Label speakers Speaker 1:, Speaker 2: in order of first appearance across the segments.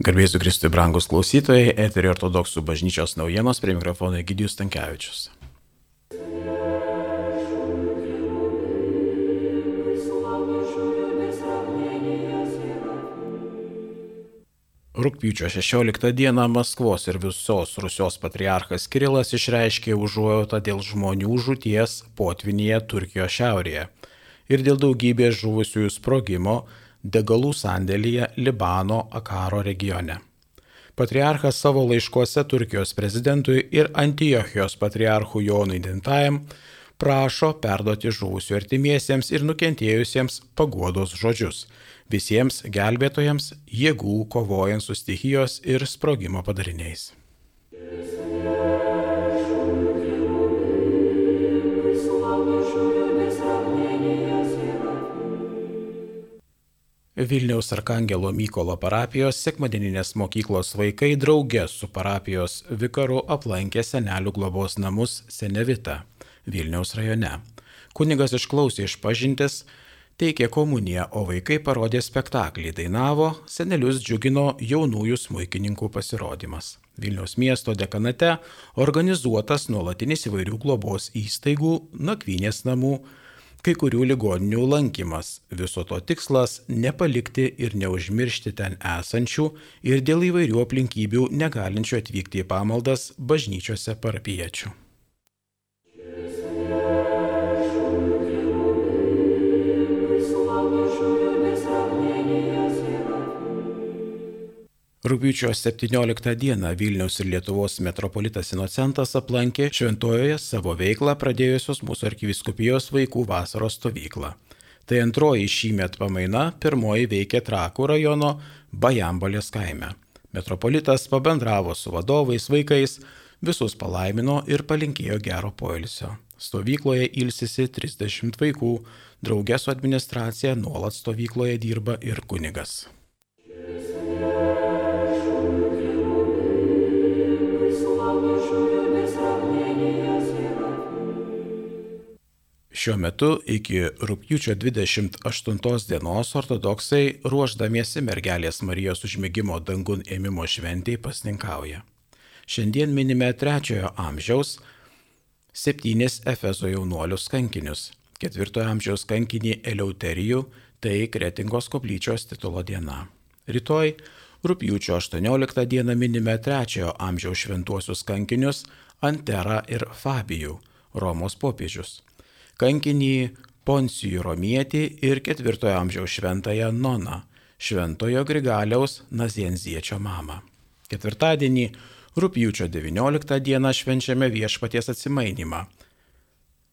Speaker 1: Garbėsiu Kristui, brangus klausytojai, eterio ortodoksų bažnyčios naujienos prie mikrofono Egidijus Tankievičius. Rūpiučio 16 dieną Maskvos ir visos Rusijos patriarchas Kirilas išreiškė užuojautą dėl žmonių žūties potvinėje Turkijos šiaurėje ir dėl daugybės žuvusiųjų sprogimo degalų sandėlyje Libano Akaro regione. Patriarchas savo laiškuose Turkijos prezidentui ir Antiochijos patriarchui Jonui Dintajam prašo perduoti žuvusių artimiesiems ir nukentėjusiems paguodos žodžius visiems gelbėtojams jėgų kovojant su stichijos ir sprogimo padariniais. Vilniaus Arkangelo Mykolo parapijos sekmadieninės mokyklos vaikai draugė su parapijos vikaru aplankė senelių globos namus Senevita Vilniaus rajone. Kunigas išklausė išpažintis, teikė komuniją, o vaikai parodė spektaklį, dainavo, senelius džiugino jaunųjų smūkininkų pasirodymas. Vilniaus miesto dekanate organizuotas nuolatinis įvairių globos įstaigų, nakvynės namų, kai kurių ligoninių lankymas. Viso to tikslas - nepalikti ir neužmiršti ten esančių ir dėl įvairių aplinkybių negalinčių atvykti į pamaldas bažnyčiose parapiečių. Rūpiučio 17 dieną Vilniaus ir Lietuvos metropolitas Inocentas aplankė šventojoje savo veiklą pradėjusios mūsų arkiviskupijos vaikų vasaros stovyklą. Tai antroji šįmet pamaina, pirmoji veikė Trakų rajono Bajambalės kaime. Metropolitas pabendravo su vadovais, vaikais, visus palaimino ir palinkėjo gero poilsio. Stovykloje ilsisi 30 vaikų, draugė su administracija nuolat stovykloje dirba ir kunigas. Šiuo metu iki rūpjūčio 28 dienos ortodoksai ruoždamiesi mergelės Marijos užmėgimo dangun ėmimo šventėj pasninkauja. Šiandien minime trečiojo amžiaus septynis Efezo jaunuolius kankinius. Ketvirtojo amžiaus kankinį Eleuterijų tai Kretingos koplyčios titulo diena. Rytoj rūpjūčio 18 dieną minime trečiojo amžiaus šventuosius kankinius Anterą ir Fabijų, Romos popiežius kankinį Poncijų Romietį ir ketvirtojo amžiaus šventąją Noną, šventojo Grigaliaus Nazienziečio mamą. Ketvirtadienį, rūpjūčio 19 dieną švenčiame viešpaties atsimainimą.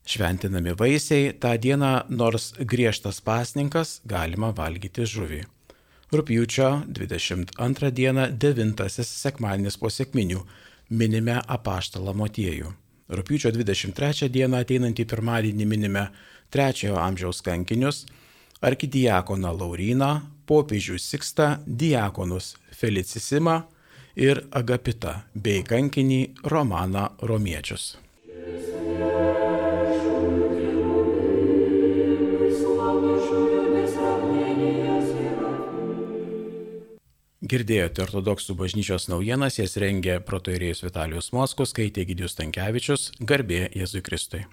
Speaker 1: Šventinami vaisiai tą dieną, nors griežtas pasninkas, galima valgyti žuvį. Rūpjūčio 22 dieną, devintasis sekmanis po sėkminių, minime apaštalą motiejų. Rūpiučio 23 dieną ateinantį pirmadienį minime trečiojo amžiaus kankinius - arkidiakoną Lauriną, popiežių Sikstą, diakonus Felicisimą ir Agapitą bei kankinį Romaną Romiečius. Girdėjote ortodoksų bažnyčios naujienas, jas rengė protoirėjus Vitalijus Moskus, skaitė Gidijus Tankievičius, garbė Jėzui Kristui.